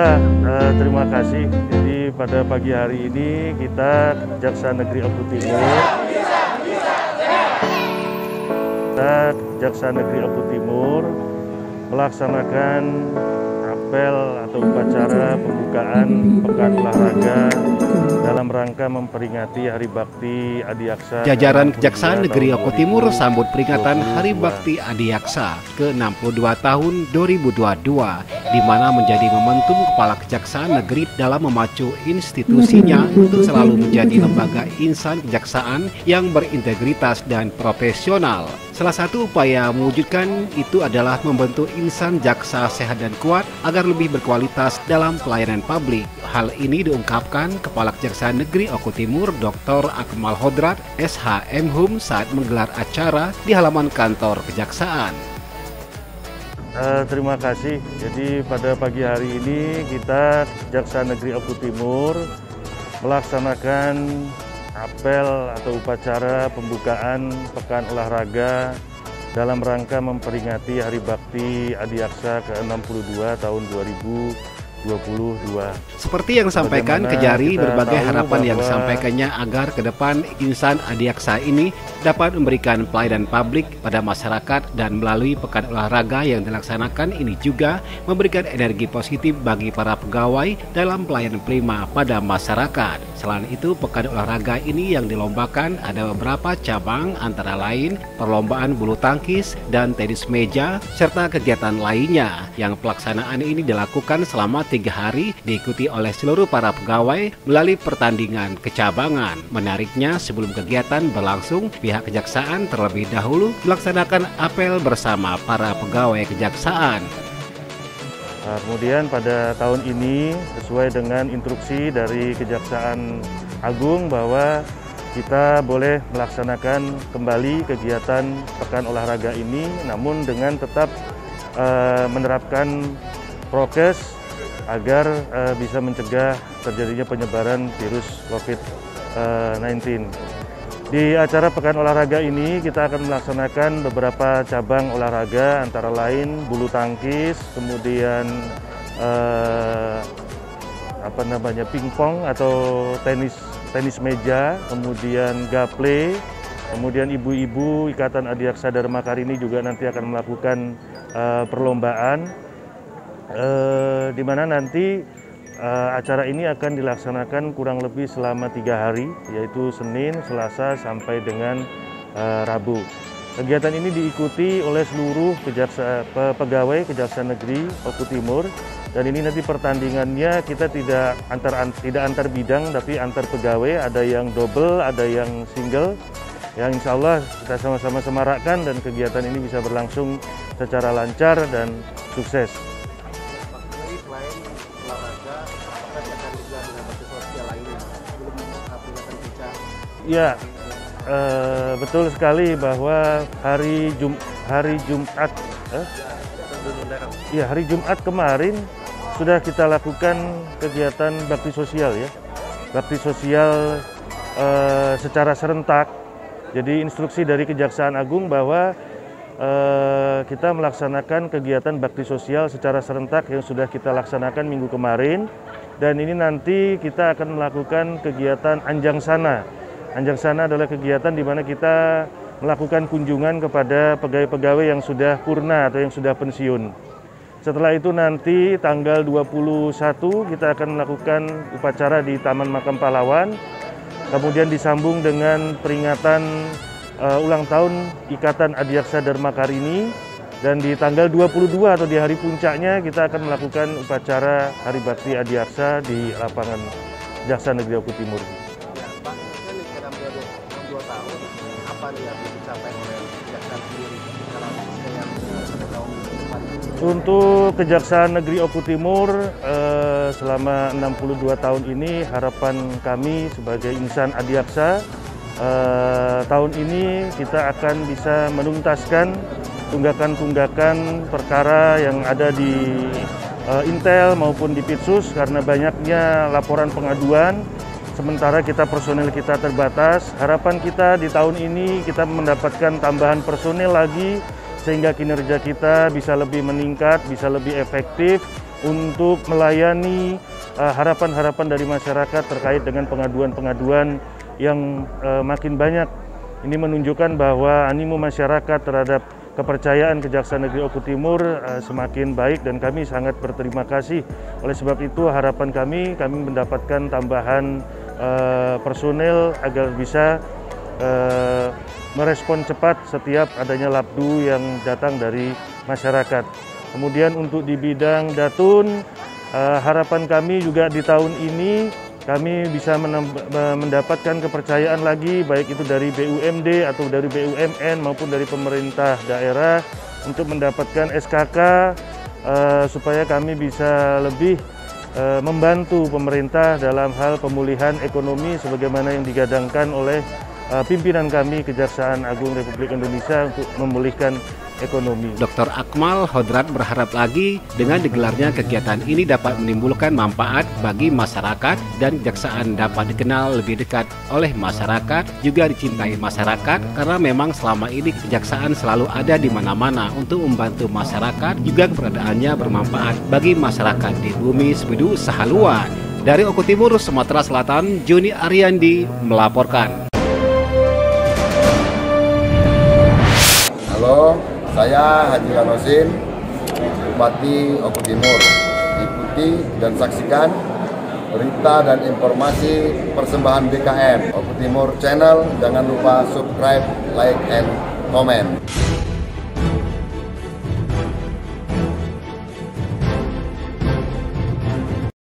Eh, terima kasih. Jadi pada pagi hari ini kita Jaksa Negeri Oku Timur, kita Jaksa Negeri Oku Timur melaksanakan apel atau upacara pembukaan Pekan Olahraga dalam rangka memperingati Hari Bakti Adiaksa. Jajaran Kejaksaan Negeri Oku Timur sambut peringatan Hari Bakti Adiaksa ke-62 tahun 2022 di mana menjadi momentum Kepala Kejaksaan Negeri dalam memacu institusinya untuk selalu menjadi lembaga insan kejaksaan yang berintegritas dan profesional. Salah satu upaya mewujudkan itu adalah membentuk insan jaksa sehat dan kuat agar lebih berkualitas dalam pelayanan publik. Hal ini diungkapkan Kepala Kejaksaan Negeri Oku Timur Dr. Akmal Hodrat SHM Hum saat menggelar acara di halaman kantor Kejaksaan. Uh, terima kasih. Jadi pada pagi hari ini kita Jaksa Negeri Oku Timur melaksanakan apel atau upacara pembukaan Pekan Olahraga dalam rangka memperingati Hari Bakti Adiaksa ke-62 tahun 2022. Seperti yang disampaikan Kejari, berbagai harapan yang disampaikannya agar ke depan insan Adiaksa ini dapat memberikan pelayanan publik pada masyarakat dan melalui pekan olahraga yang dilaksanakan ini juga memberikan energi positif bagi para pegawai dalam pelayanan prima pada masyarakat. Selain itu, pekan olahraga ini yang dilombakan ada beberapa cabang antara lain perlombaan bulu tangkis dan tenis meja serta kegiatan lainnya yang pelaksanaan ini dilakukan selama tiga hari diikuti oleh seluruh para pegawai melalui pertandingan kecabangan. Menariknya sebelum kegiatan berlangsung, pihak kejaksaan terlebih dahulu melaksanakan apel bersama para pegawai kejaksaan. Kemudian pada tahun ini sesuai dengan instruksi dari Kejaksaan Agung bahwa kita boleh melaksanakan kembali kegiatan pekan olahraga ini namun dengan tetap uh, menerapkan prokes agar uh, bisa mencegah terjadinya penyebaran virus COVID-19. Di acara Pekan Olahraga ini kita akan melaksanakan beberapa cabang olahraga antara lain bulu tangkis, kemudian uh, apa namanya pingpong atau tenis tenis meja, kemudian gaple, kemudian ibu-ibu Ikatan Adiaksa Dharma Karini juga nanti akan melakukan uh, perlombaan uh, di mana nanti uh, acara ini akan dilaksanakan kurang lebih selama tiga hari, yaitu Senin, Selasa, sampai dengan uh, Rabu. Kegiatan ini diikuti oleh seluruh kejaksa, pegawai Kejaksaan Negeri Oku Timur dan ini nanti pertandingannya kita tidak antar an, tidak antar bidang tapi antar pegawai ada yang double ada yang single yang insya Allah kita sama-sama semarakkan dan kegiatan ini bisa berlangsung secara lancar dan sukses. Ya, uh, betul sekali bahwa hari Jum hari Jumat, eh? ya hari Jumat kemarin sudah kita lakukan kegiatan bakti sosial ya, bakti sosial uh, secara serentak. Jadi instruksi dari Kejaksaan Agung bahwa uh, kita melaksanakan kegiatan bakti sosial secara serentak yang sudah kita laksanakan minggu kemarin dan ini nanti kita akan melakukan kegiatan anjang sana Anjang sana adalah kegiatan di mana kita melakukan kunjungan kepada pegawai-pegawai yang sudah purna atau yang sudah pensiun. Setelah itu nanti tanggal 21 kita akan melakukan upacara di Taman Makam Pahlawan. Kemudian disambung dengan peringatan uh, ulang tahun Ikatan Adiaksa Dharma Karini dan di tanggal 22 atau di hari puncaknya kita akan melakukan upacara Hari Bakti Adiaksa di lapangan Jaksa Negeri Oku Timur. Untuk Kejaksaan Negeri Oku Timur eh, selama 62 tahun ini harapan kami sebagai insan adiaksa eh, tahun ini kita akan bisa menuntaskan tunggakan-tunggakan perkara yang ada di eh, Intel maupun di Pitsus karena banyaknya laporan pengaduan sementara kita personil kita terbatas. Harapan kita di tahun ini kita mendapatkan tambahan personil lagi sehingga kinerja kita bisa lebih meningkat, bisa lebih efektif, untuk melayani eh, harapan-harapan dari masyarakat terkait dengan pengaduan-pengaduan yang uh, makin banyak. Ini menunjukkan bahwa animo masyarakat terhadap kepercayaan Kejaksaan Negeri Oku Timur uh, semakin baik dan kami sangat berterima kasih. Oleh sebab itu harapan kami, kami mendapatkan tambahan uh, personel agar bisa uh, merespon cepat setiap adanya labdu yang datang dari masyarakat. Kemudian untuk di bidang datun, uh, harapan kami juga di tahun ini kami bisa mendapatkan kepercayaan lagi baik itu dari BUMD atau dari BUMN maupun dari pemerintah daerah untuk mendapatkan SKK eh, supaya kami bisa lebih membantu pemerintah dalam hal pemulihan ekonomi sebagaimana yang digadangkan oleh uh, pimpinan kami Kejaksaan Agung Republik Indonesia untuk memulihkan ekonomi. Dr. Akmal Hodrat berharap lagi dengan digelarnya kegiatan ini dapat menimbulkan manfaat bagi masyarakat dan kejaksaan dapat dikenal lebih dekat oleh masyarakat, juga dicintai masyarakat karena memang selama ini kejaksaan selalu ada di mana-mana untuk membantu masyarakat juga keberadaannya bermanfaat bagi masyarakat di bumi Sebidu Sahaluan. Dari Oku Timur, Sumatera Selatan, Juni Ariandi melaporkan. Halo, saya Haji Lanosin, Bupati Oku Timur. Ikuti dan saksikan berita dan informasi persembahan BKM Oku Timur Channel. Jangan lupa subscribe, like, and comment.